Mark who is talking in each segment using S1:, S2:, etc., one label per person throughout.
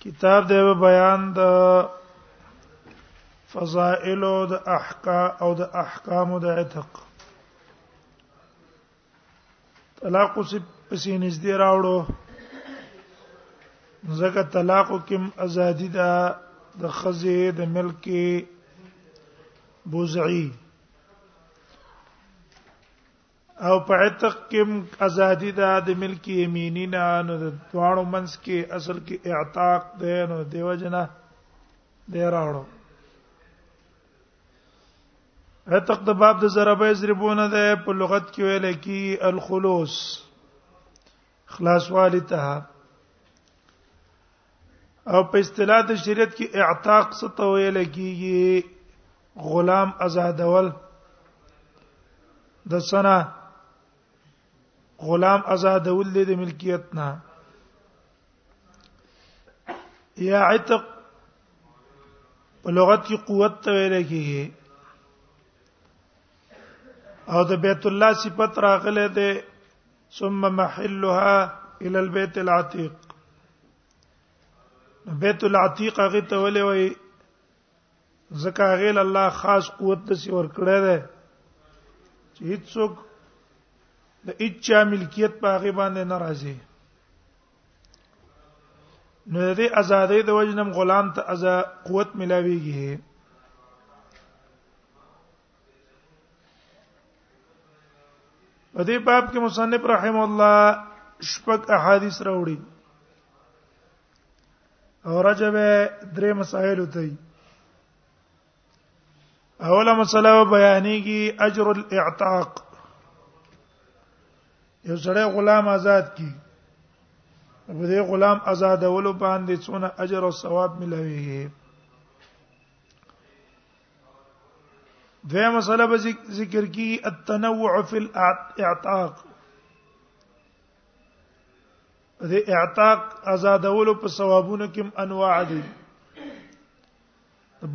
S1: کتاب دی بیان د فضائل او د احکام او د احکام د عتق طلاق څه پسې نږدې راوړو ځکه طلاق کوم ازادي ده د خزه د ملک بوزعي او په عتق کې ازادي ده د ملک یمینی نه نو د دواړو منس کې اصل کې اعتاق ده نو دیو جنا دی راوړو عتق د باب د ضربه ضربونه ده په لغت کې ویل کی الخلوص خلاص والته او په اصطلاح د شریعت کې اعتاق څه ته ویل کیږي غلام آزادول د سنا غلام آزادول د ملکیت نه یا عتق په لغت کې قوت ته ویل کیږي او د بیت الله صفت راغله ده ثم محلها الى البيت العتيق بیت العتیق هغه ته ولې وای زکه غیل الله خاص قوت د سی ور کړی دی چې هیڅوک د اچا ملکیت په هغه باندې ناراضي نو د ازادۍ د وجنم غلام ته ازا قوت ملاويږي په دې باب کې مصنف رحم الله شپږ احادیث راوړي او رجب درې مسائل ته اوله مسله بیانېږي اجر الاعتاق یو سړی غلام آزاد کی په دې غلام آزادولو باندې څونه اجر او ثواب ملوي دوی مسله به ذکر کی التنوع فی الاعتاق د اعتاق آزادولو په ثوابونو کې انواع دي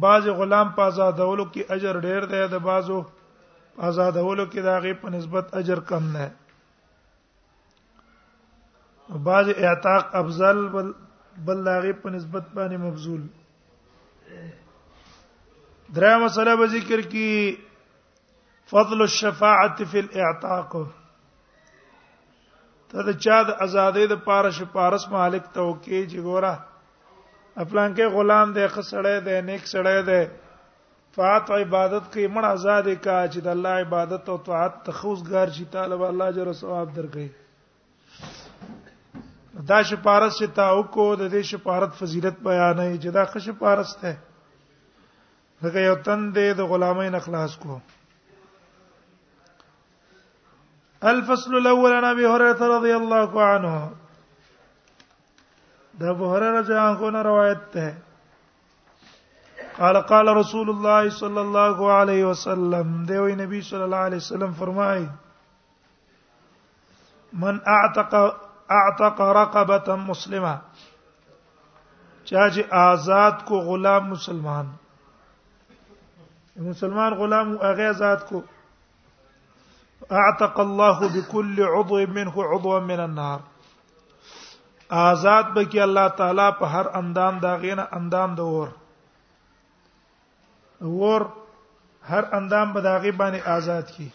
S1: بعض غلام په آزادولو کې اجر ډیر دی د بعضو آزادولو کې داغه په نسبت اجر کم نه دی بعض اعتاق افضل بل بل لاغه په نسبت باندې مبذول دریا مسله به ذکر کی فضل الشفاعه فی الاعتاق ته د چا د ازادۍ د پاره شپارس مالک ته وکي چې ګوره افلان کې غلام دی خسړې دی نیک سړې دی طاعت عبادت کوي مړ آزاد کا چې د الله عبادت او طاعت ته خوځګار شي طالب الله جل ثواب درکړي دا شپارس چې تا وکړو د دې شپارت فضیلت بیانې چې دا ښه شپارس ده دغه یو تن دې د غلامۍ نه خلاص کو الفصل الاول عن ابي هريره رضي الله عنه ده ابو هريره جان کو نه روایت ده قال قال رسول الله صلی الله علیه وسلم دی وی نبی صلی الله علیه وسلم فرمای من اعتق اعتق رقبه مسلمه چا چې آزاد کو غلام مسلمان مسلمان غلام هغه آزاد کو اعتق الله بكل عضو منه عضوا من النار آزاد بکی الله تعالی په هر اندام دا غینه اندام د اور اور هر اندام به دا غی باندې آزاد کی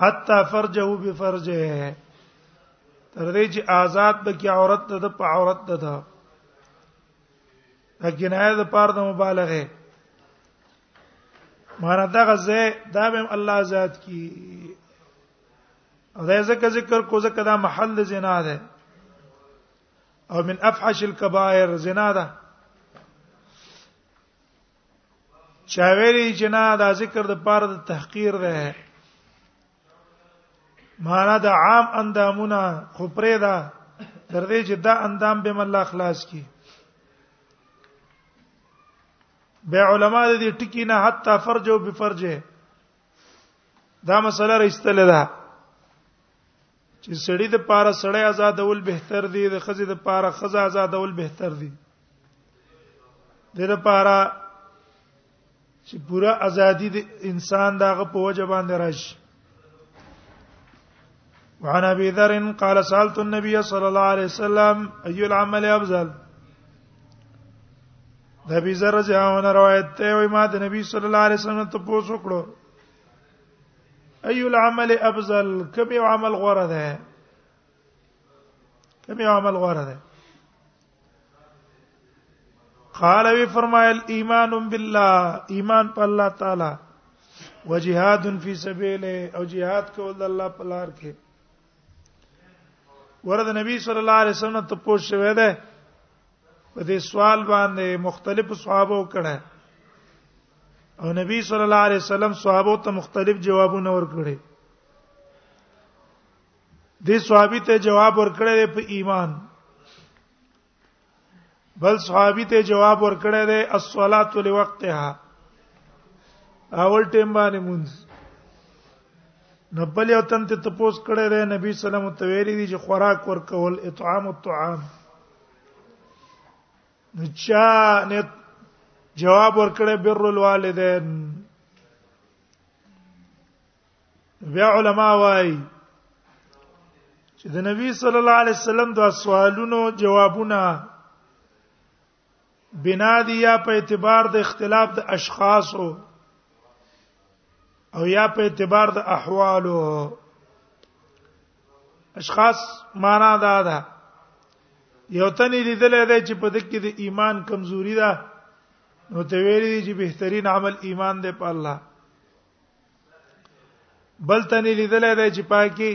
S1: حتا فرجه بفرجه تر دې چې آزاد بکی عورت د په عورت ده دا جنایت پر د مبالغه مهر دا غزه دا به الله ذات کی دا ذکر ذکر کو ذکر دا محل زنا ده او من افحش الكبائر زنا ده چا ویلی چې نه دا ذکر د پاره د تحقیر ده معنا د عام اندامونه خو پرې ده تر دې چې دا اندام به مله خلاص کی به علما د دې ټکی نه حتی فرج او بفرجه دا مسله راستله ده چې سړی د پاره سړی آزادول بهتر دی د خزې د پاره خزه آزادول بهتر دی د لپاره چې پوره ازادي د انسان دغه په وجه باندې راشي وعن ابي ذر قال سالت النبي صلى الله عليه وسلم اي العمل افضل د ابي ذر رضی الله عنه روایت ته وي ما د نبی صلی الله علیه وسلم ته پوښتنه وکړه اي العمل افضل کوم عمل غوره ده کوم عمل غوره ده قال وی فرمایل ایمان بالله ایمان په الله تعالی وجهاد فی سبیله او جهاد کول د الله په لار کې ورته نبی صلی الله علیه وسلم ته پوښ شوې ده په دې سوال باندې مختلف صحابه وکړه او نبی صلی الله علیه وسلم صحابه ته مختلف جوابونه ورکړي دې صحابي ته جواب ورکړی دی په ایمان بل صحابي ته جواب ورکړی دی الصلاه لوقتها اول ټیم باندې مونږ نبل یو تن ته تپوس کړی دی نبی سلام ته ویلي دي چې خوراک ورکول اطعام الطعام نچا نه جواب ورکړی بر الوالدین بیا علما وايي چې د نبی صلی الله علیه وسلم د سوالونو جوابونه بنا دي یا په اعتبار د اختلاف د اشخاصو او یا په اعتبار د احوالو اشخاص معنا دا ده یو تنې لیدل دی چې په دې کې د ایمان کمزوري ده نو ته ویلې چې بهترین عمل ایمان دی په الله بل تنه لیدل دی چې پاکي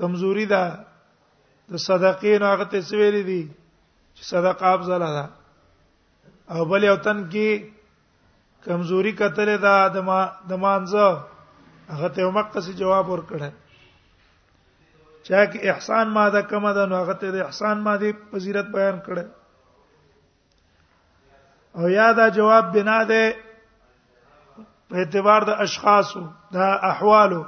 S1: کمزوري ده د صدقې نه هغه ته سویل دي چې صدقه افضل ده او بل یو تن کې کمزوري کتل ده د ما د مانزه هغه ته یو مقص جواب ورکړ چا کې احسان ماده کم ده نو هغه ته د احسان ماده فضیلت بیان کړه او یا دا جواب بنا ده په اعتبار د اشخاصو د احوالو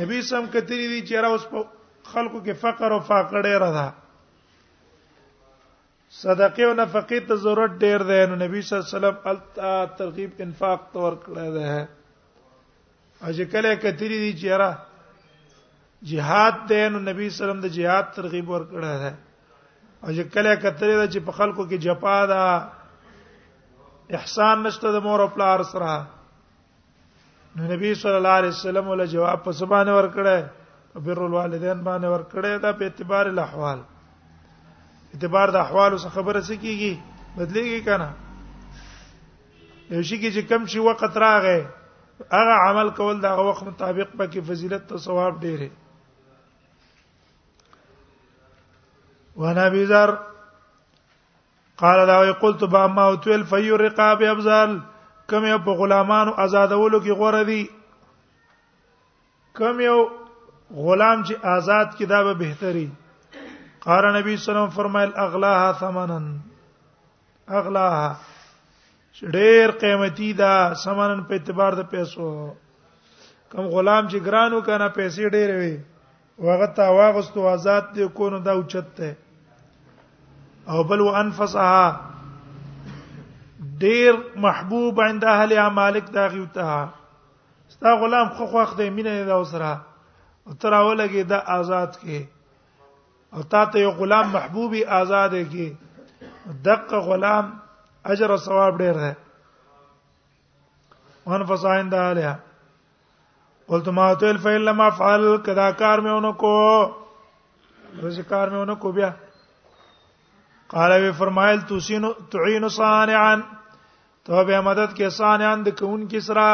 S1: نبی سم کتری دي چې را اوس په خلکو کې فقر او فاقه ډیر ده صدقه او نفقه ته ضرورت ډیر ده نو نبی صلی الله علیه وسلم ترغیب انفاق تور کړی ده اجه کله کتری دي چې را جهاد دی نو نبی سلام د جهاد ترغیب ورکړه ده اجه کله کتری ده چې په خلکو کې جپا ده احسان نشته د مور او پلار سره نو نبی صلی الله علیه وسلم ول جواب په سبانه ورکړه بر الوالدین باندې ورکړه دا په اعتبار الاحوال اعتبار د احوال څخه خبره سکیږي بدلیږي کنه یو شي کې چې کم شي وخت راغی هغه عمل کول د هغه وخت مطابق پکې فضیلت او ثواب ډېر دی وانا بيزار قال دا وی قلت با ما او تل فی رقاب ابزال کوم په غلامانو آزادولو کې غوړه دي کم یو غلام چې آزاد کې دا به بهتري قال نبی صلی الله علیه وسلم فرمایل اغلاها ثمنا اغلاها ډېر قیمتي دا سمانن په اعتبار د پیسو کم غلام چې ګرانو کنه پیسې ډېر وي وغه تا واغستو آزاد دی کو نو دا اوچت ته او بل وانفسها ډېر محبوب عند اهل مالک دا غیوته ستا غلام خو خوښ دی مینه نه دا وسره او تر اولګي دا آزاد کې او تا ته یو غلام محبوبي آزاد کې دقه غلام اجر او ثواب ډیر دی وان فصاین دا علیه قلت ما تل فعل لما فعل کدا کار مې اونکو رزق کار مې اونکو بیا قال وی فرمایل تسینو تعین صانعا ته به مدد کې سانیان د کون کې سره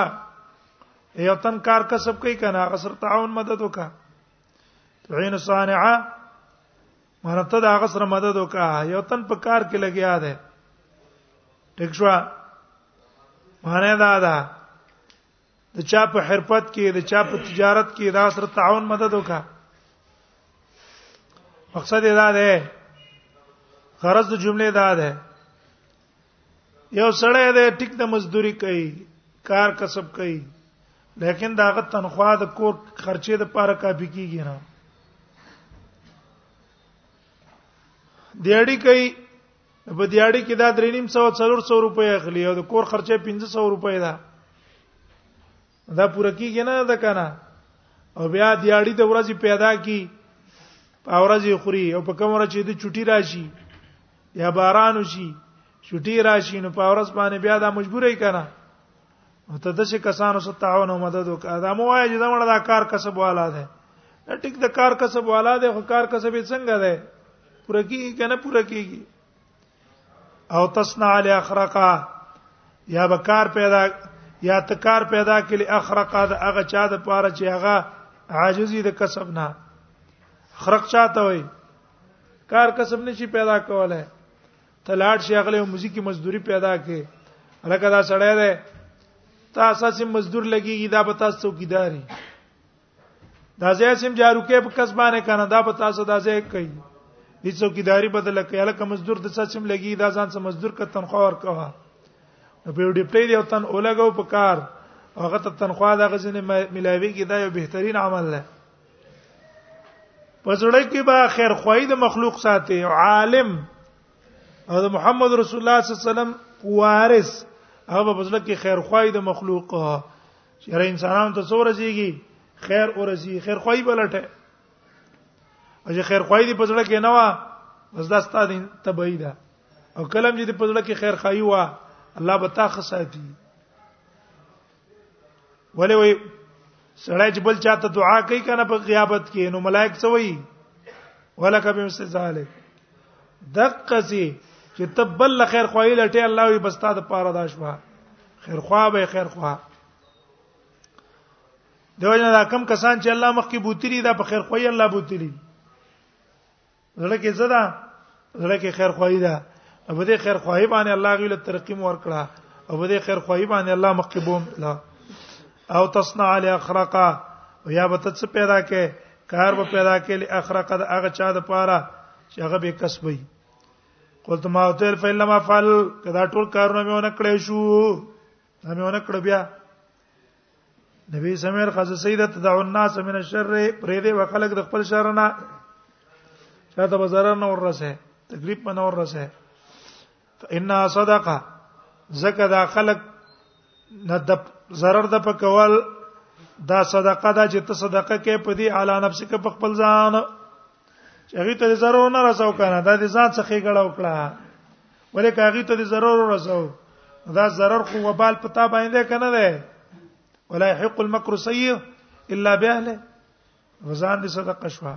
S1: یو تن کار کسب کوي کنه هغه سره تعاون مدد وکا تعین صانعه مرته دا هغه سره مدد وکا یو تن په کار کې لګیا دی ټیک شو معنی دا ده د چا په حرفت کې د چا په تجارت کې دا سره تعاون مدد وکا مقصد دا ده غرض د جملې دا ده یو سړی دی ټیک د مزدوري کوي کار کسب کوي لیکن داغه تنخواه د کور خرچې د پاره کافي کیږي نه دیاړي کوي په دیاړي کې دا 3.5 سو 400 روپۍ اخلي او د کور خرچه 1500 روپۍ ده دا پوره کیږي نه ده کنه او بیا د اړې د ورځې پیدا کی په ورځې خوري او په کوم ورځ چې د چټي راشي یا باران وشي چټي راشي نو په ورځ باندې بیا دا مجبورې کنا او ته د څه کسانو سره تعاون او مدد وکړه دا مو وایي چې دا مړه دا کار کسب والا ده ټیک د کار کسب والا ده خو کار کسب یې څنګه ده پوره کیږي کنه پوره کیږي او تصنع علی اخرقا یا بکار پیدا یا تکار پیدا کړي اخرقا د هغه چا د پاره چې هغه عاجزي د کسب نه خرق چاته وي کار کسب نشي پیدا کولای تلاړ شي اغله موزیکی مزدوري پیدا کې لکه دا سړی دی تاسو سم مزدور لګیږي دا به تاسو څوکیداری دا ځای سم جارو کې په کسبانه کنه دا په تاسو دا ځای کوي دي څوکیداری بدل کړي الکه مزدور د څه سم لګي دا ځان سم مزدور ک تنخواه ورکوه نو په ډی پټي دی او تن اولګو په کار هغه ته تنخواه د غزنه ملاوي کې دا یو بهترین عمل دی پسړی کې با خیر خوای د مخلوق ساتي عالم او د محمد رسول الله صلی الله علیه وسلم وارث هغه په پسړی کې خیر خوای د مخلوق چیرې انسانانو ته څو رسیږي خیر او رسی خیر خوای بلټه او چې خیر خوای دی په ځړه کې نه وا بس دا ستاد تبعی ده او کلم چې په ځړه کې خیر خوای وا الله به تا خصاتی ولې وای سړی چې بل چاته دعا کوي کنه په غیابت کې نو ملائک څه وایي ولکه بمثل ذلک دقه سي چې تبل خیر خوای لټه الله وي بس تا د پاره دا شوا خیر خوا به خیر خوا دیو جنا دا کم کسان چې الله مخ کې بوتلی دا په خیر خوای الله بوتلی زړه کې زدا زړه کې خیر خوای دا او دې خیر خوای باندې الله غویل ترقیم ورکړه او دې خیر خوای باندې الله مخ کې بوم لا او تصنع علی اخرقا او یا به ته څه پیدا کې کار به پیدا کړي اخره قد هغه چا د پاره چې هغه به کسبي قلت ما اوتل فإلا ما فعل کدا ټول کارونه مې ونه کړې شو مې ونه کړ بیا نبی سمیر خاصه سیده تدع الناس من الشر پرې دې وخلق د خپل شر نه چاته بازار نه ورسه تکلیف نه ورسه فانها صدقه زکه دا خلق نه د zarar د پکول دا صدقه دا چې ته صدقه کې په دې اعلی نفس کې په خپل ځان چې هغه ته zarar نه رساو کنه دا دې ځان څخه غړاو کړه ولې کاغی ته zarar رساو دا zarar خو وبال پتا باندې کنه ده ولا يحق المكر سيء الا باهله وزان دي صدقه شوه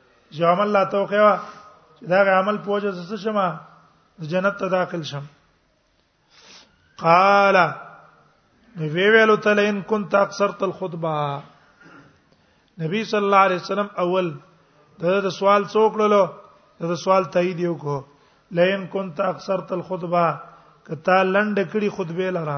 S1: چې عمل لا توقعوا چې دا عمل پوجا څه شمه جنت ته داخل شم قال نو وی ویلو ته لئن كنت اکثرت الخطبه نبی صلی الله علیه وسلم اول د سوال څوکړلو د سوال تایید یو کو لئن كنت اکثرت الخطبه کته لند کړي خطبه لرا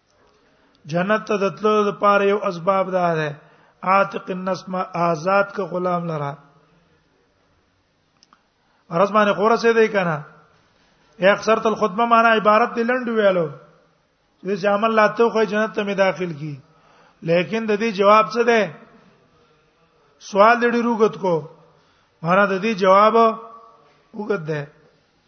S1: جنت ته د تلو لپاره یو اسباب دا ده عاتق الناس ما آزاد ک غلام لره ورځ باندې خور سه دی کنه اکثر تل خطبه معنا عبارت دی لند ویلو چې عمل لا ته خو جنت ته می داخل کی لیکن د دې جواب څه ده سوال دې ډیروګت کو معنا د دې جواب وګد ده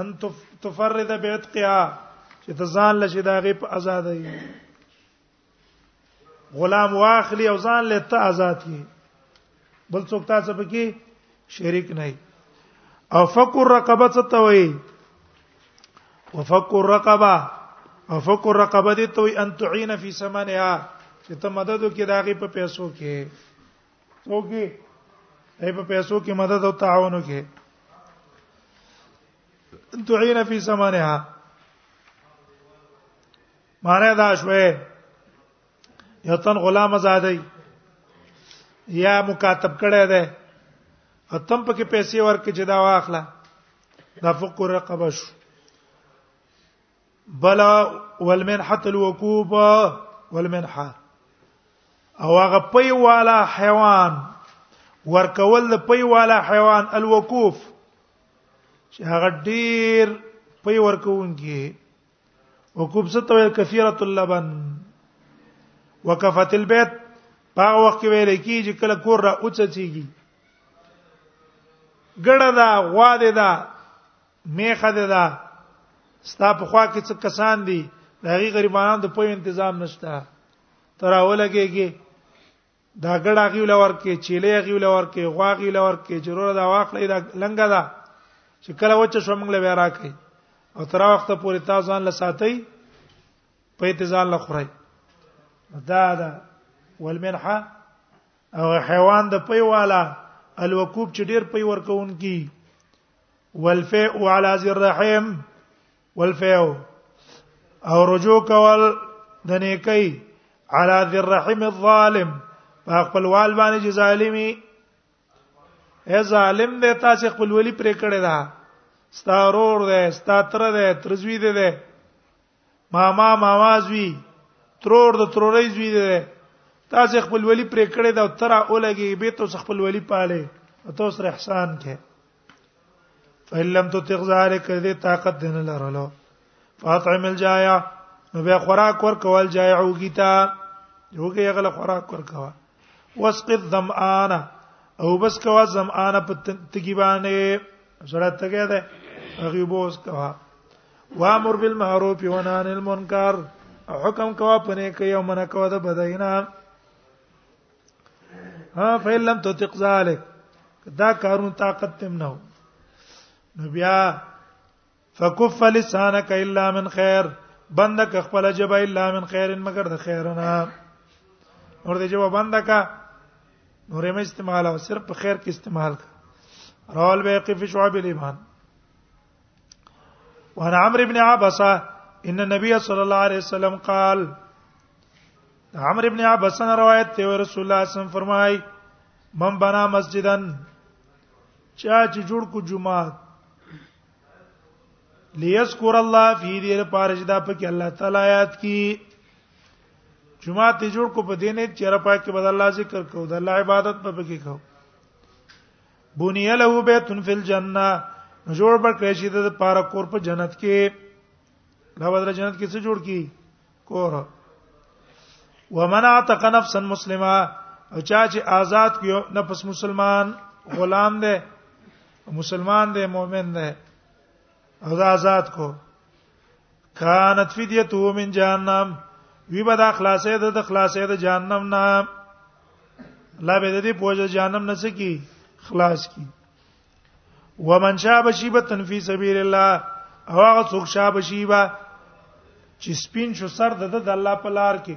S1: ان تفرد بعتقها چې ته ځان لشي دا غي په آزادۍ غلام واخلي او ځان له ته آزاد کی بل څوک تاسو پکې شریک نه او فک الرقبه څه ته وایي وفک الرقبه او فک الرقبه دې ته وایي ان تعين في ثمنها چې ته مدد وکې داغه په پیسو کې څوک دی ای په پیسو کې مدد او تعاون وکړي تعین فی سمانها معنی دا شوه یو تن غلام آزادای یا مکاتب کړه ده اتم پکې پیسې ورکې چې دا واخله دا فقره رقبه شو بلا والمنحه الوقوف والمنحه او هغه پي والا حیوان ورکول د پي والا حیوان الوقوف چې هغه ډیر پي ورکوونکی وقوف څه ته کثیره اللبن وقفت البيت په وخت کې ویل کیږي کله کور را اوچتيږي ګړه دا غوا دې دا میخه ده دا ستا په خوا کې څه کسان دي د هغه غریبانو د پوی تنظیم نشته تر اوله کېږي دا ګډه غي لور کې چيلې غي لور کې غوا غي لور کې ضرور دا واخلې دا لنګه ده چې کله وچ شو موږ له ورا کوي او تر وخت پورې تا ځان له ساتي په اتزان له خوري دا دا والمنحه او حیوان د پي والا الوکوب چې ډیر پي ورکون کی والفئ على ذي الرحم والفئ او رجوع کول د نیکی على ذي الرحم الظالم خپل وال باندې چې ظالمي اے ظالم دې تاسو خپل ولی پرې کړی دا ستارور دې ستاتره دې ترزوی دې دې ماما ماواز وی ترور د ترورې زوی دی تاسو خپل ولی پرې کړی دا تر اولګي به تاسو خپل ولی پاله تاسو سره احسان کې فلم تو تغزار کړي طاقت دین لرلو فاطعم الجایا نو بیا خوراک ورکول جایعو گیتا یوګه یغله خوراک ورکوا وسقط ظمآن او بس کوا ظمآن په تګي باندې سره تګه ده هغه بوس کوا وامر بالمعروف ونهى عن المنکر حکم کوا پنه کوي او منع کوا د بداینا ها فإن لم تطق ذلك دا کارون طاقت تم نه نو بیا فكف لسانك الا من خير بندک خپل جب الا من خير مگر د خیرنا نور دې جواب بندک نور یې استعمال او صرف په خیر کې استعمال کا روال بیقی فی شعب الايمان وعن عمرو بن عبسه ان النبي صلى الله عليه وسلم قال عمرو بن عباس نے روایت ته رسول الله صلی الله علیه وسلم فرمای من بنا مسجدن چا چې جوړ کو جمعات ليذكر الله في دې لپاره چې دا پکې الله تعالی آیات کی جمعه ته جوړ کو په دینه چې را پاکه بدل الله ذکر کو د الله عبادت په پکې کو بنی له بیت فی الجنه جوړ بر کړی شي د پاره کور په جنت کې دا بدر جنت کې څه جوړ کی کور ومن اعتق نفسا مسلمه او چا چې آزاد کیو نفس مسلمان غلام دی مسلمان دی مؤمن دی او دا آزاد کو کانت فدیته من جهنم وی به دا خلاصې ده د خلاصې ده جهنم نه لا به دې پوجا جهنم نه سکی خلاص کی ومن شاب شیبتن فی سبیل الله او هغه څوک شاب شیبا چې سپین شو سر د د الله په لار کې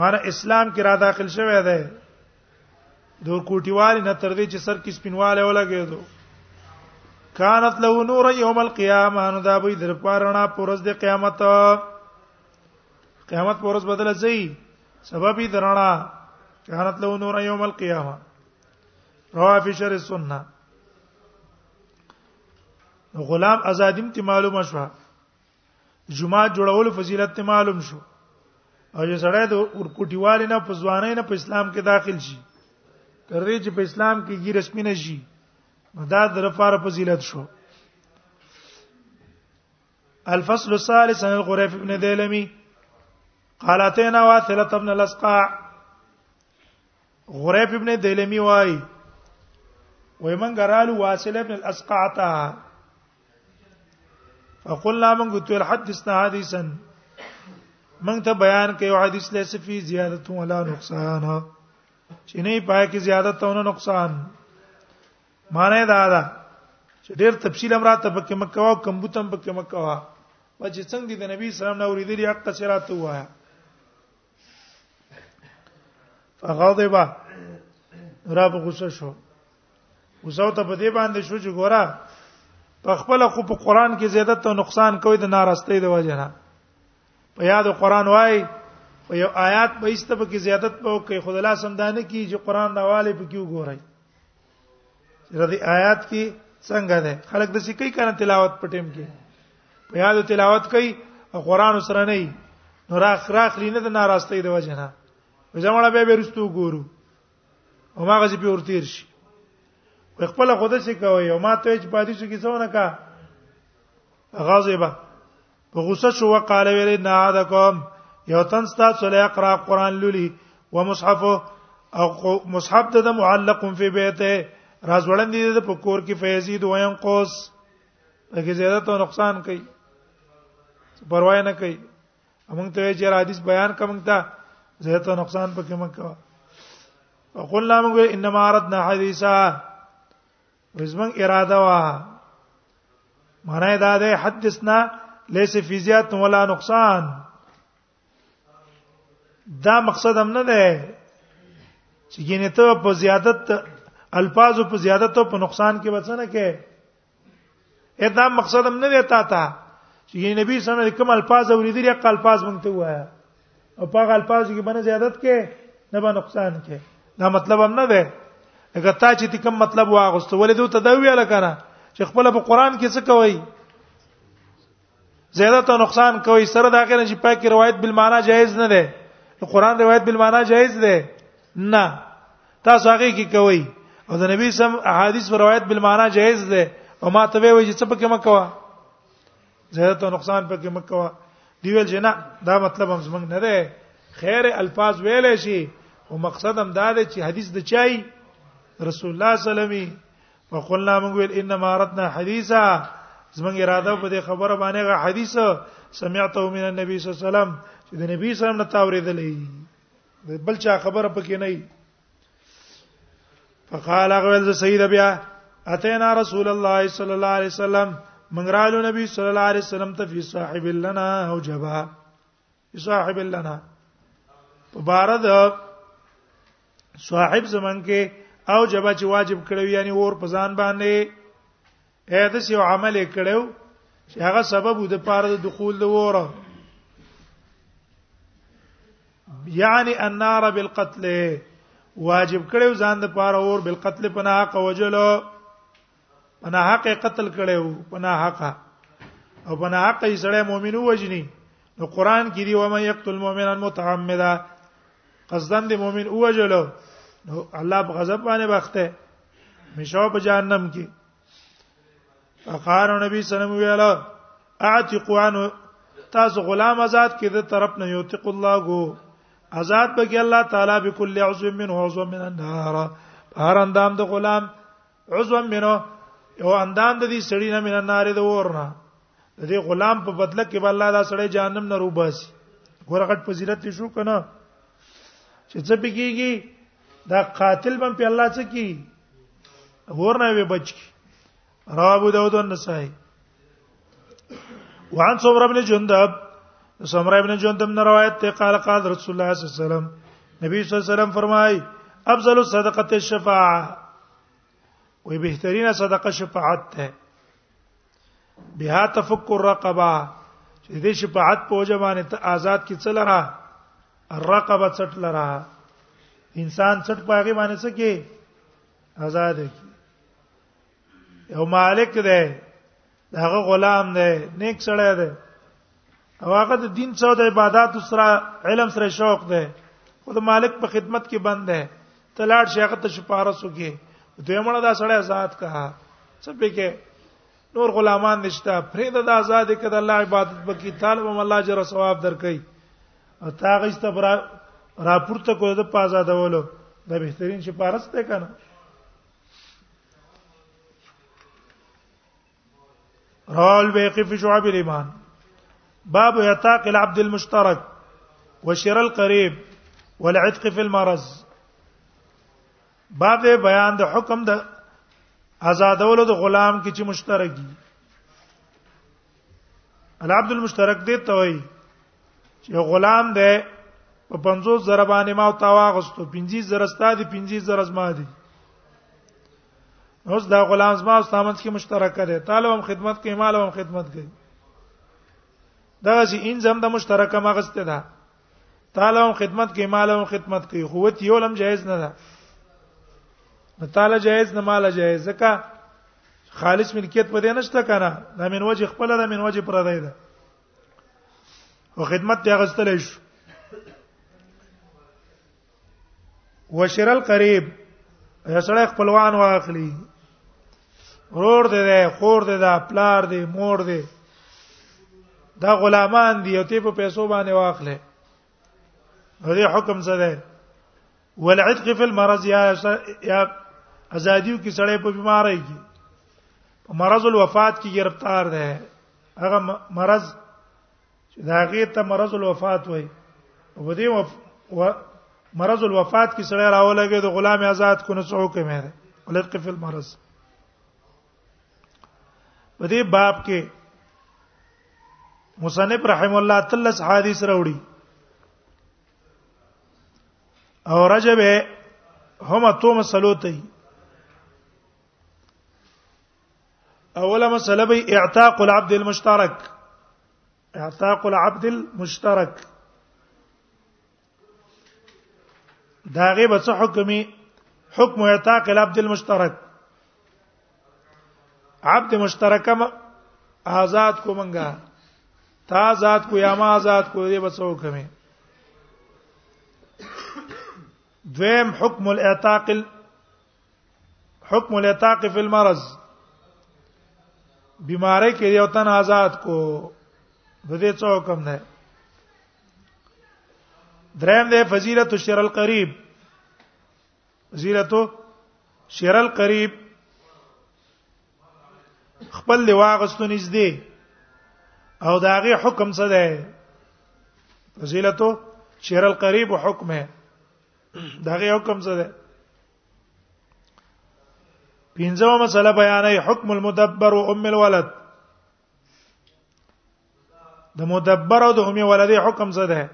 S1: مانه اسلام کې را داخل شوی دی دو کوټیوال نه تر دې چې سر کې سپینواله ولګېدو كانت له نور يوم القيامه نو دا به در پارنا پرز د قیامت قیامت پرز بدل زی سبب درنا كانت له نور يوم القيامه رواه فی شر السنه غلام ازادیم ته معلومه شو جمعه جوړول فضیلت ته معلوم شو او چې سړی د ورکوټیوال نه په ځواني نه په اسلام کې داخل شي کرې چې په اسلام کې یې رسمي نه شي دا د لپاره فضیلت شو الفصل الثالث عن الغريف بن ديلمي قال اتينا واثلة بن الاسقاع غریب ابن دیلمی وای وای من غرالو واصل ابن الاسقعتا فقلنا من قلت الحدثنا حديثا من ته بیان کوي حدیث لیس فی زیادت ولا نقصان چې نه پای کې زیادت او نقصان معنی دا ده چې ډیر تفصیل امر ته پکې مکه او کمبوتم پکې مکه وا چې څنګه د نبی سلام نه اوریدلی حق سره ته وایا فغضب رب غصه شو غصه ته په دې باندې شو چې ګورا په خپل خو په قران کې زیادت او نقصان کوي د ناراستۍ د وجه نه په یاد قران وای او یو آیات به ایسته په کې زیادت په کوي خدای لا سم دانه کی چې قران راواله په کې وګورئ رضی آیات کې څنګه ده خلک د سې کوي کنه تلاوت په ټیم کې په یاد تلاوت کوي او قران سره نه نو راخ راخ لینه د ناراستۍ د وجه نه زموږ به بیرستو ګورو او ما غزي په ورتیر شي خپل خود څه کوي او ما ته چې پاتې شو کې څونه کا غاظبه په غوسه شو وقاله ویل نه عاده کوم یو تن تاسو له اقرا قران لولي ومصحف او مصحف د معلق فی بیته راز وړاندې د په کور کې فیزید و ينقص دغه زیادت او نقصان کوي پروا نه کوي موږ ته چې حدیث بیان کوم ته زیادت او نقصان پکې مکه وقلنا موږ انما اردنا حدیثا وزمن اراده وا معنی دا ده حدثنا ليس في زيادة ولا نقصان دا مقصد هم نه ده چې ګینه ته په زیادت الفاظ په زیادت او په نقصان کې وڅنه کې اته مقصد هم نه وتا تا چې نبی صلی الله علیه وسلم کوم الفاظ اوریدل یا الفاظ مونږ ته وایا او په غل پاز کې باندې زیادت کې نه به نقصان کې دا مطلب هم نه دی اګه تا چې کوم مطلب واغست ولې دوی ته دا ویل کنه چې خپل په قران کې څه کوي زیادت او نقصان کوي سره دا غیر چې پاک روایت بالمعنا جایز نه ده قران روایت بالمعنا جایز ده نه تاسو هغه کې کوي او د نبی سم احادیث روایت بالمعنا جایز ده او ما ته وی چې څه پکې مکوا زیادت او نقصان پکې مکوا دی ویل جنا دا مطلب هم زمنګ نه ده خیر الفاظ ویل شي او مقصد هم دا دی چې حدیث د چای رسول الله صلی الله علیه وسلم فقلنا موږ ویل انما اردنا حدیثا زمنګ اراده په دې خبره باندې غا حدیث سمعته من النبي صلی الله علیه وسلم چې د نبی صلی الله علیه وسلم نه تاوریدلې بل چا خبره پکې نه فقال غول سید بیا اتینا رسول الله صلی الله علیه وسلم من رالو نبی صلی الله علیه وسلم ته فی صاحب لنا او جبا صاحب لنا په بار د صاحب زمن کې او جبا چې واجب کړو یعنی اور پزان باندې اې د یو عمل کړو چې هغه سبب د پاره د دخول د وره یعنی النار بالقتل واجب کړو ځان د پاره اور بالقتل پنا حق وجلو پنا حق قتل کړو پنا حق او پنا حق یې سره مؤمن وجني نو قران کې دی و مې یقتل مؤمنا متعمدا قصدن د مؤمن اوجلو الله په غضب باندې بخته مشاو په جهنم کې اقار نبی صلی الله علیه وسلم ویلا اعتق عن تاسو غلام آزاد کې د طرف نه یوتق الله گو آزاد به کې الله تعالی بكل عضو منه عضو من النار هر اندام د غلام عضو منه یو اندام د دې سړی نه من النار د ورنه د دې غلام په بدله کې به الله دا سړی جهنم نه روباسي ګور غټ فضیلت شو کنه چې څه بګيږي دا قاتل بم په الله څه کی ور نه وي بچ کی رواه ابو داود او نسائی وعن سمره بن جندب سمره بن جندب نے روایت ته قال قال رسول الله صلی الله علیه وسلم نبی صلی الله علیه وسلم فرمای افضل الصدقه الشفاعه وی بهترین صدقه شفاعت ته بها تفک الرقبه چې دې شفاعت په وجه باندې ته آزاد کی څل را الرقبه څټ لرا انسان څټ پاګې باندې څه کې آزاد کی یو مالک دی هغه غلام دی نیک سړی دی او هغه د دین څو د عبادت سره علم سره شوق ده خو د مالک په خدمت کې بند ده تلاړ شیخ ته شپارس وکي دوی مړه دا سړی آزاد کا څه به کې نور غلامان نشته فرید د آزاد کده الله عبادت بکی طالب هم الله جره ثواب درکې او تاغه است راپورته کو د پازا دولو دا بهترین شپارس ده کنه رال بیقی فی شعب الايمان باب يتاق العبد المشترك وشر القريب والعتق في المرض باب دې بیان د حکم د آزادولو د غلام کې چې مشترک دي العبد المشترک دې ته وایي چې غلام دې په 50 زره باندې ما او تاواغستو 50 زره ستادي 50 زره زما دي اوس دا غلام زما او سامنس کې مشترک دی تعالی هم خدمت کوي مال هم خدمت کوي دا چې ان زم د مشترکه مغسته ده تعالی هم خدمت کوي مال هم خدمت کوي قوت یو لم جایز نه ده نو تعالی جایز نه مال جایز ځکه خالص ملکیت پدې نشته کنه دا من وجه خپل دا من وجه پر دی ده او خدمت ته غستلې شو وشر القریب سړی خپلوان واخلي رور دې ده خور دې ده پلار دې مور دې دا غلامان دي او ته په پیسو باندې واخلې دې حکم څه ده والعتق فی المرض یا یا ازادیو کې سړی په بیماری کې په مرض الوفات کې گرفتار ده هغه مرض چې دا غي ته مرض الوفات وای په دې وف... و... مرض الوفات کې سره راولګي د غلام آزاد کو نه څوک مې ده ولید قفل المرض په دې باب کې مصنف رحم الله تعالی حدیث راوړي او رجب هم تو مسلو ته اوله مسله به اعتاق العبد المشترک اعتاق العبد المشترک داغه به څه حکمي حکم اعتاق العبد المشترک عبد مشترکه آزاد کو منګه تا آزاد کو یا ما آزاد کو دې بچو کمه دویم حکم الاعتاق حکم الاتاق فی المرض بیماری کې یو تن آزاد کو د دې څو حکم نه دریم دی فضیلت الشر القریب فضیلت شر القریب خپل دی واغستو نږدې او داغه حکم څه دی فضیلت شر القریب حکمه دا یو کوم څه ده پنځمه مسله بیانې حکم المدبر او ام الولد د مدبر او د ام الولد حکم څه ده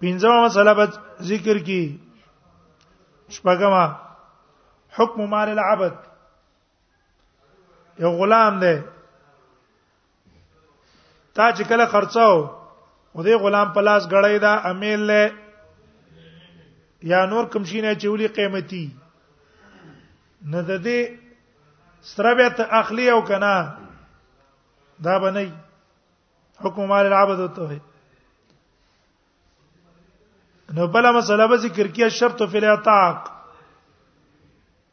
S1: پنځمه مسله به ذکر کی شپږمه حکم مال العبد یو غلام دی تا چې کله خرڅاو او دې غلام په لاس غړای دا امیل له یا نور کوم شي نه چولی قیمتي نه د دې سره به ته اخلي او کنه دا بنئ حکم مال العبد ته وي نو بل مسله به ذکر کیه شرط فی الاعتاق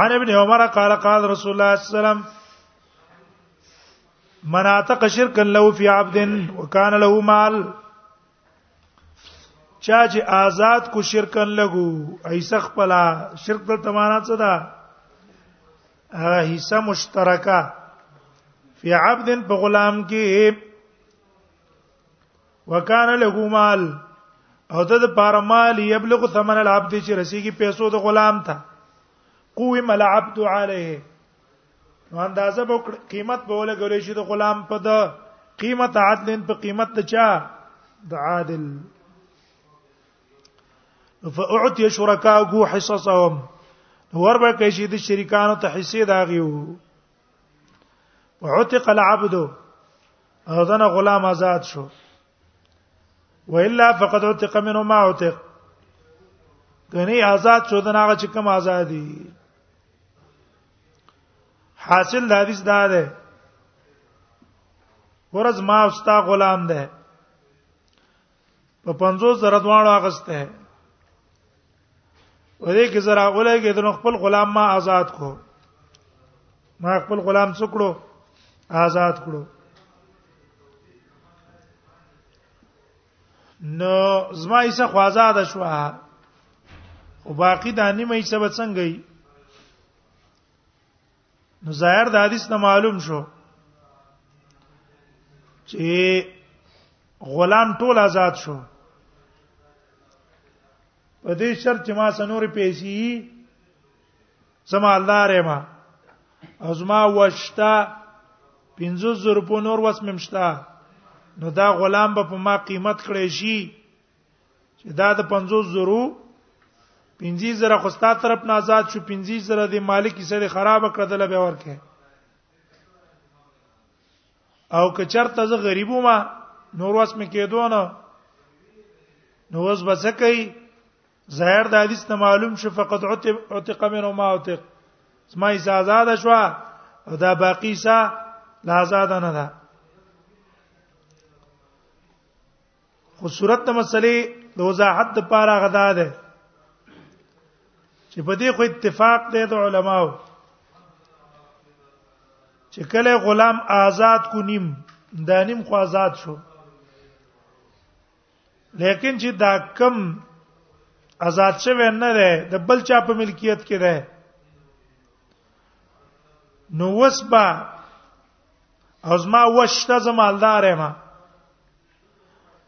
S1: عن ابن عمر قال قال رسول الله صلى الله عليه وسلم من اعتق شركا له في عبد وكان له مال چا چې آزاد کو شرکن لګو ایسه خپل شرک د تمانا څه ده هغه حصہ مشترکه فی عبد په غلام کې وکانه له مال او د پاره مال یبلغ ثمن العبد چې رسیږي پیسو د غلام ته قوم العبد عليه نو اندازه به قیمت به ولګول شي د غلام په د قیمت عدل په قیمت ته چا د عادل فاعطي شرکاءه حصصهم وربه کې شي د شریکانو ته حصے داغيو وعتق العبد او دنا غلام آزاد شو والا فقد عتق منه ما عتق کني آزاد شو دنا هغه چې کوم آزادي حاصل د حدیث دا ده ورځ ما اوستا غلام ده په 50 زره دواړو اغسته ورې کې زرا اولې کې د خپل غلام ما آزاد کو ما خپل غلام څکړو آزاد کړو نو زما یې څه خوازاد شو او باقی د انیمه یې څه بچنګي نو ظاهر د حدیث نه معلوم شو چې غلام ټول آزاد شو په دې شرط چې ما سنور پیسې سم الله رحمه او زما وشتا 50 زر په نور وس ممشتا نو دا غلام به په ما قیمت کړی شي چې دا د 50 زرو 50 زره خو ستاسو طرف نه آزاد شو 50 زره د مالک سره خراب کړه دل به ورکه او که چرته زه غریبو ما نور واس مې کېدو نه نو اوس بس کوي ظاهر د حدیث نه معلوم شو فقط عتق من ما عتق سما یې آزاد شو او دا باقی سا لا آزاد نه ده خو صورت د مسلې د وضاحت لپاره غدا ده چې په دې خو اتفاق دی د علماو چې کله غلام آزاد کو نیم دا نیم خو آزاد شو لیکن چې دا کم آزاد شوی نه ده د بل چا په ملکیت کې ده نو وسبا او زما وشته زمالدار ما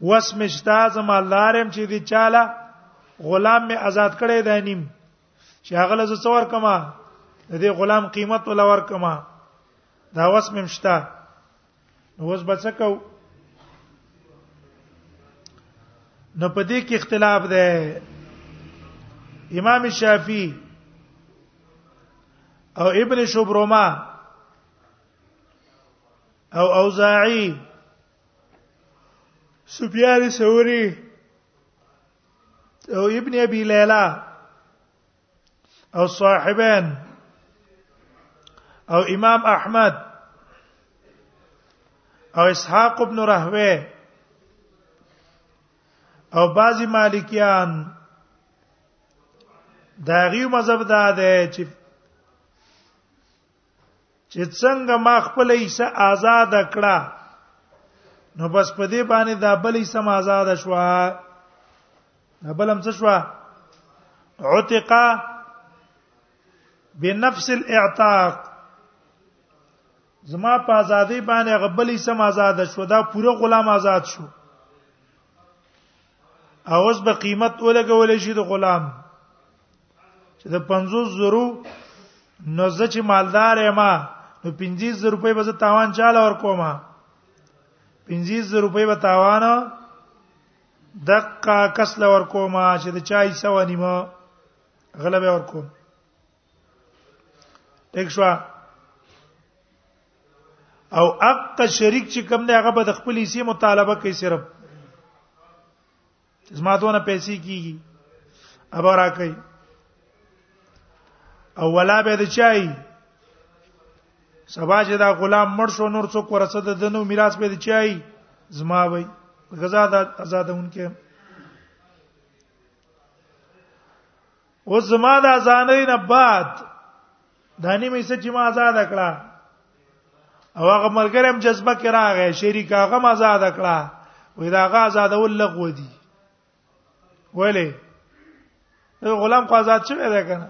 S1: وس مشتا زما لارم چې دی چاله غلام می آزاد کړی دی نیم چې هغه له څور کما د دې غلام قیمت ول ور کما دا وس مشتا نو وس بچکو نو په دې کې اختلاف ده امام شافعي او ابن شبرما او اوزاعي سفیان ثوری او ابن ابي ليلى او صاحبان او امام احمد او اسحاق ابن رهوه او بعضی مالکیان دا غي مذهب دا ده چې چې څنګه ما خپل ایسه آزاد کړه نو بس په دې باندې دا بل ایسه ما آزاد شو دا بل هم څه شو عتق بنفس الاعتاق زما په ازادي باندې غبلې سم آزاد شو دا پوره غلام آزاد شو او اوس به قیمت ولګول شي د غلام چې د 50 زرو نو زه چې مالدار یم نو 50 زر روپۍ به زه تاوان چاله ور کوم 50 زر روپۍ به تاوان دقه کس لور کوم چې د چای سو نیمه غلبه ور کوم دښوا او اق شریک چې کوم دی هغه به د خپل حصے مطالبه کوي صرف زما دونه پیسې کیږي ابا را کوي او ولا به د چای سبا چې دا غلام مړ شو نور څوک ورسه د دنو میراث به د چای زما وای غزا د آزادونکو او زما د ازانې نه بعد دانی مې سچ ما آزاد کړه او هغه ملګریم جذبه کې راغی شریک هغه ما آزاد کړه وې دا هغه آزاد ولغو دي ولی غلام خو آزاد شوی دی کنه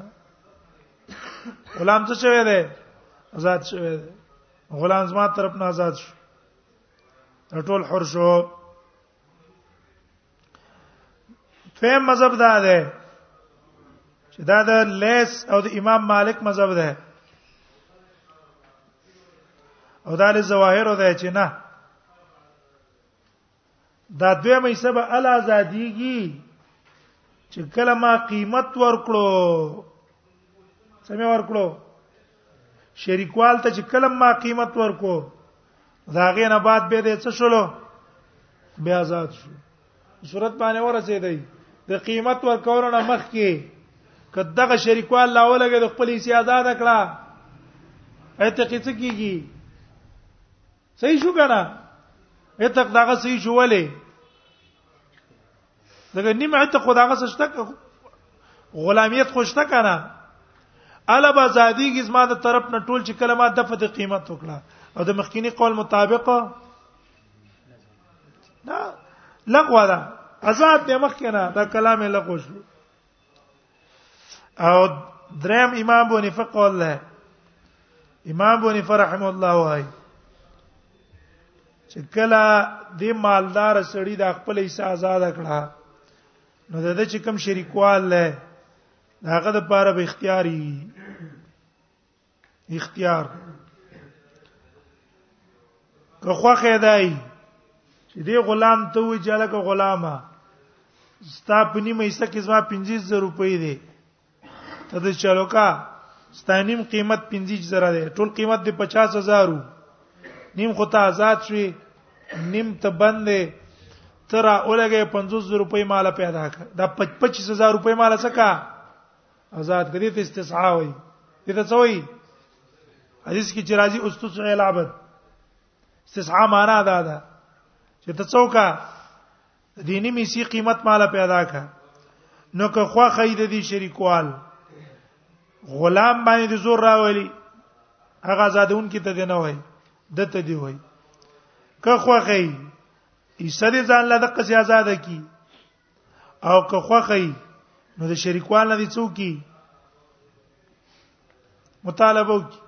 S1: غلام څه شوی دی آزاد شوی دی غلام زما طرف نه آزاد شو ټول حر شو فهم مذهب دا ده چې دا د لیس او د امام مالک مذهب ده او دا له ظواهر ده چې نه دا دوی مې سبا ال ازاديږي چې کله ما قیمت ورکړو سمې ورکړو شریکوال ته چې کلم ما قیمت ورکو دا غې نه بعد به دې څه شلو بیا آزاد شو صورت باندې ورسېدای د قیمت ورکول نه مخ کې کداغه شریکوال لا ولګي د خپل حصہ آزاد کړه اته کې څه کیږي صحیح شو کنه اته داغه صحیح شو ولې دغه نیم عتق خو دغه څه شته غلامیت خو شته کنه الا بازادی کی زما د طرف نه ټول چې کلمه د فت قیمت وکړه او د مخکینی قول مطابق نه لغوا ده آزاد دی مخکنه دا کلام لغوا شو او دریم امام بونی فقه الله امام بونی فرحم الله وای چې کله د مالدار سړی د خپل حصہ آزاد کړه نو د دې چې کوم شریکوال له هغه د پاره به اختیاري اختیار که خوخه دی چې دی غلام ته وی چې لکه غلامه ستا په نیمه حصہ کې زما 15000 روپۍ دي ته د چلوکا ستانیم قیمت 15000 دی ټول قیمت دی 50000 نیم خو ته آزاد شوی نیم ته بندې ترا اولګه 50000 روپۍ مال پیدا کړ دا 25000 روپۍ مال څخه آزاد کړي ته استسعاء وي دته څه وي حدیث کې چې راځي استسعاء العبد استسعاء معنا دا ده چې ته څوکا دیني میسی قیمت مال پیدا کا نو که خو خید دي شریکوال غلام باندې زور راولي هغه زادون کې ته نه وای دته دی وای که خو خی ایسری ځان له دقه سي آزاد کی او که خوخی نو د شریکوال نه دي څوک کی مطالبه وکي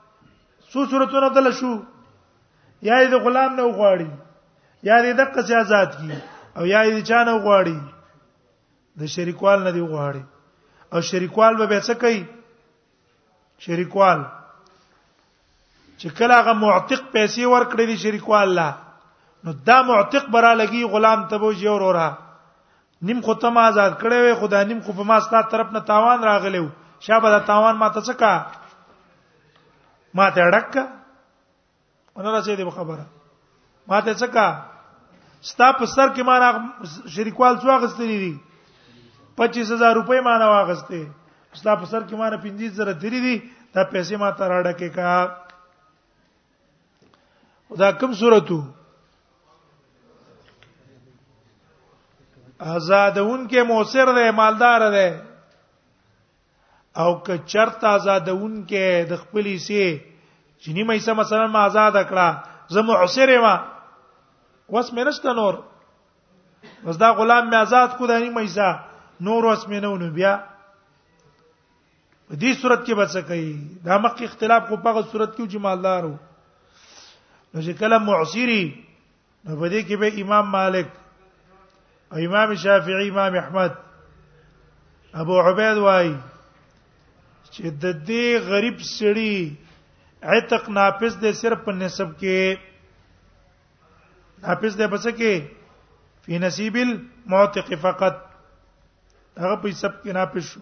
S1: سو صورتونه دل شو یا د غلام نه غواړي یا د دقه سي آزاد کی او یا د چا نه غواړي د شریکوال نه دی غواړي او شریکوال به څه کوي شریکوال چې کله هغه معتق پیسې ورکړې دي شریکوال لا نو دا معتق برا لګي غلام ته بو جوړ اورا نیم خو تم آزاد کړي وي خدای نیم خو په ما ستاسو طرف نه تاوان راغلی وو شابه دا تاوان ما ته څه کا ما ته ډکه انا راځي دې خبره ماته څه کا ستا په سر کې ما شریکوال څو غستري دي 25000 روپۍ ما نه واغسته ستا په سر کې ما نه 15000 درې دي دا پیسې ما ته راډه کې کا دا کوم صورتو آزادون کې موثر دی مالدار دی او که چرته آزادون کې د خپل سي چې نیمه یې مثلا ما آزاد کړه زه معسر ما وس مې نشته نور بس دا غلام مې آزاد کو د نیمه یې نور وس مې نه ونه بیا په دې صورت کې بچ کوي دا مخکې اختلاف کو په صورت کې چې مالدارو نو چې کله معسری نو په دې کې به امام مالک او امام شافعي امام احمد ابو عبید وای چې د دې غریب سړي عتق ناپس دي صرف په نسب کې ناپس دي بس کې فی نصیب المعتق فقط هغه په سب کې ناپس شو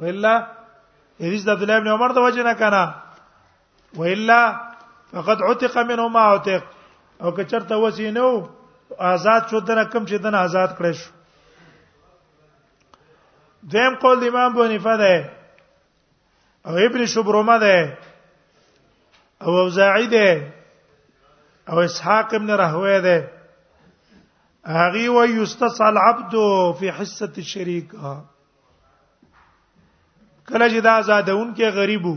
S1: والا حدیث د عبد الله ابن عمر د وجه نه کنه والا فقد عتق منه ما عتق او که چرته وسی نو آزاد شو دنه کم چې دنه آزاد کړی شو دیم قول د امام ابو حنیفه ده او ابن شبرمه ده او اوزاعی ده او اسحاق ابن راهوی ده هغه و یستصل عبد فی حصه الشریک کله چې دا آزادون کې غریبو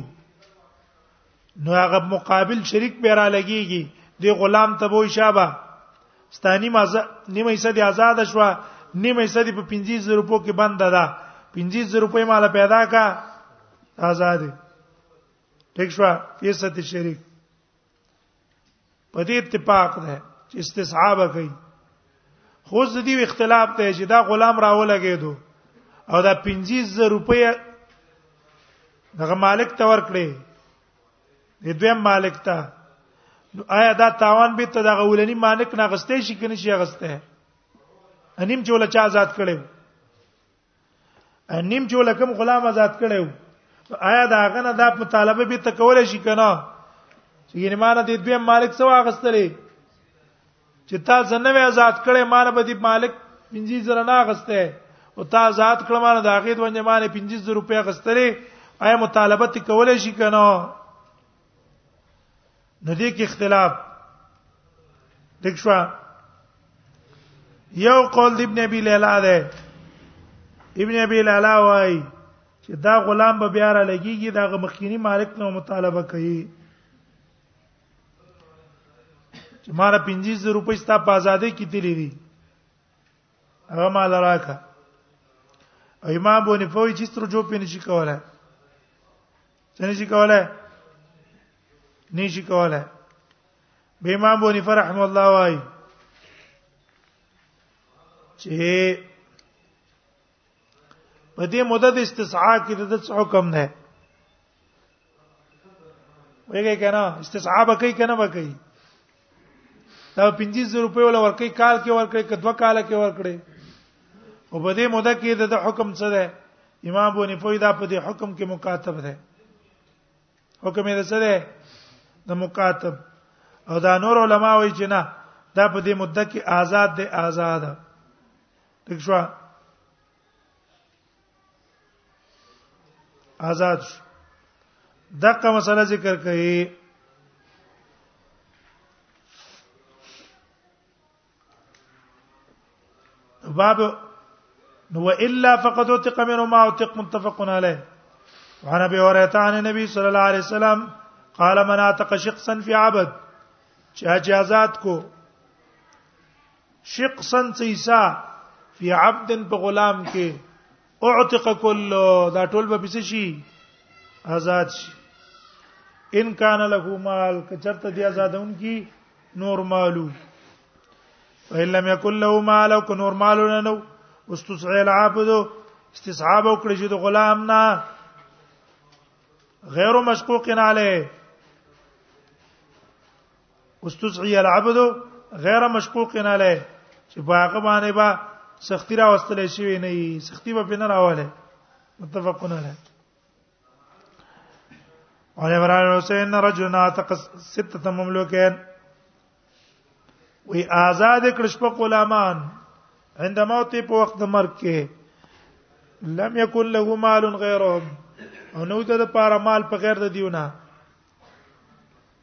S1: نو هغه مقابل شریک به را لګيږي دی غلام ته وای شابه ستانی مازه نیمه حصہ دی آزاد شو نیمه حصہ دی په 15000 روپو کې بند ده 15000 روپې مال پیدا کا آزاد ټیک شو فیصد شریک په دې اتفاق ده چې استصحاب کوي خو د دې اختلاف ته چې دا غلام راولګېدو او دا 15000 روپۍ دغه مالک ته ورکړي د دویم مالک ته نو آیا دا تاوان به ته دغه ولنی مالک نه غستې شي کني شي غسته انیم چې ولا چا آزاد کړي نیم چې لکم غلام آزاد کړو آیا دا غنه دا مطالبه به تکول شي کنه چې یعنی مانه دې دوی مالک سو اغستلې چې تا ځنه وې آزاد کړې مانه به دې مالک 15000 نه اغسته او تا آزاد کړم مانه دا غید ونې مانه 15000 روپیا اغستلې آیا مطالبه تکول شي کنه نو دې کې اختلاف دښوا یو قول ابن ابي ليلى ده ابن ابي ليلى وايي چې دا غلام به بیا را لګيږي دا مخکینی مالک نو مطالبه کوي چې ماره 15000 روپۍ ستا په آزادې کې تللی دي هغه مال راکا ایمام بونی فوی چې سترجو پینې شي کوله څنګه شي کوله نشي کوله به امام بونی فرحم الله وای چې په دې مدد استسعاء کې د څه حکم نه ویګه کنه استصحاب کوي کنه به کوي دا 25000 روپۍ ولا ورکې کال کې ورکړې کدو کال کې ورکړې او په دې موده کې د حکم څه ده امام بونی فوی دا په دې حکم کې مکاتب ده حکم یې سره د مکاتب او دا نور علما وایي چې نه دا په دې مدته کې آزاد دی آزاد ٹھیک شو آزاد شو دغه مسله ذکر کړي باب نو الا فقد وثق منه ما وثق متفق عليه وعن ابي هريره عن النبي صلى الله عليه وسلم قال من اعتق شخصا في عبد چا چې آزاد کو شخصا سیسا فی عبد په غلام کې اعتق کل دا ټول به پس شي آزاد شي ان کان له مال کچرته دی آزادون کی نور مالو فإن لم يكن له مال او نور مالو نه نو استسعي العبد استصحاب او کړی چې د غلام نه غیر مشقوق علیه استدعي العبد غیر مشقوق نه له چې په هغه باندې با سختی را وستلې شوی نه سختی به نه راواله متفقون علیه وعن عمران حسین رجل ناطق سته مملوکین وی آزاد کړ شپه غلامان عند موت په وخت د مرګ کې لم یکن له مال غیرهم او نو ته د پاره مال په غیر د دیونه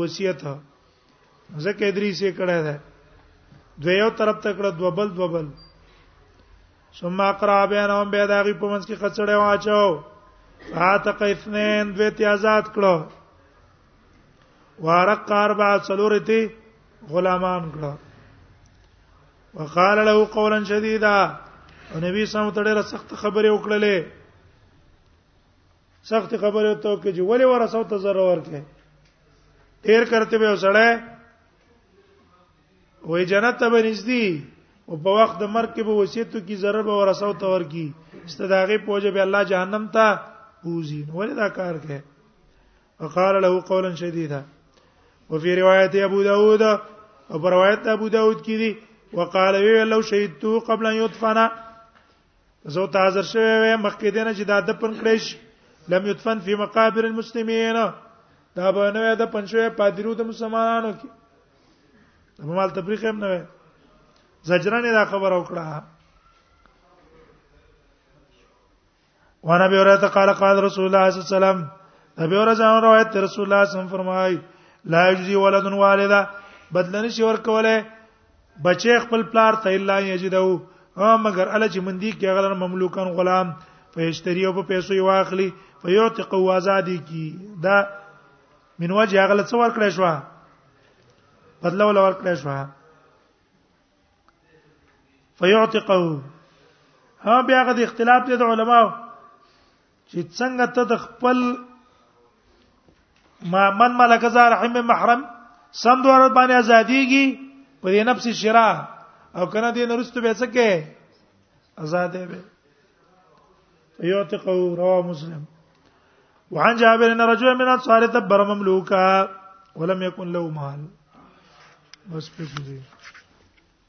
S1: وصیت زکه درې سي کړه ده د یو طرف ته کړه دوبل دوبل ثم اقرا بینهم به داغي په منځ کې خڅړې واچو فاتق اثنين دوی ته آزاد کړو وارق اربع سلورتي غلامان کړو وقال له قولا شديدا او نبی صلی الله علیه وسلم ته ډېر سخت خبره وکړلې سخت خبره ته کې چې ولې ورسو ته زر ورکه تیر کرتے به وسړی وې جنت ته بنځدي او په وخت د مرګ کې به وصیتو کی ضرر به ورسو ته ورکی استداغه پوجا به الله جهنم ته بوزي ولې دا کار کوي وقال له قولا شديدا وفي روايه ابو داود او روایت ابو داود کې دي وقال وی لو شهدت قبل ان يدفن زه ته حاضر شوی وې مخکې دینه چې دا د پن کړی شي لم یدفن فی مقابر المسلمین دا به نه د پنځوي پادریو د مسلمانانو کې په مال تفریق هم نه وي زجران دا خبر او کړه وانا به اورته قال قال رسول الله صلی الله علیه وسلم دا به اورته ځان روایت رسول الله صلی الله علیه وسلم فرمای لا یجزی ولد والدا بدلنی شي ور کوله بچي خپل پلار ته الا یجدو ها مگر ال چې مندي کې غلن مملوکان غلام فیشتری او په پیسو یې واخلي فیعتق او آزادی کی دا من وجه غل څو ور کړې شو بدل ول ور کړې شو فیعتقه ها بیا غد اختلاف دي د علماو چې څنګه ته د خپل ما من ملک زار رحم محرم سم دوار باندې ازاديږي په دې نفس شرا او کنه دې نرستو به څکه آزاد به يعتقه رواه مسلم وعن جابر ان رجل من انصار تبر مملوكا ولم يكن له مال بس په دې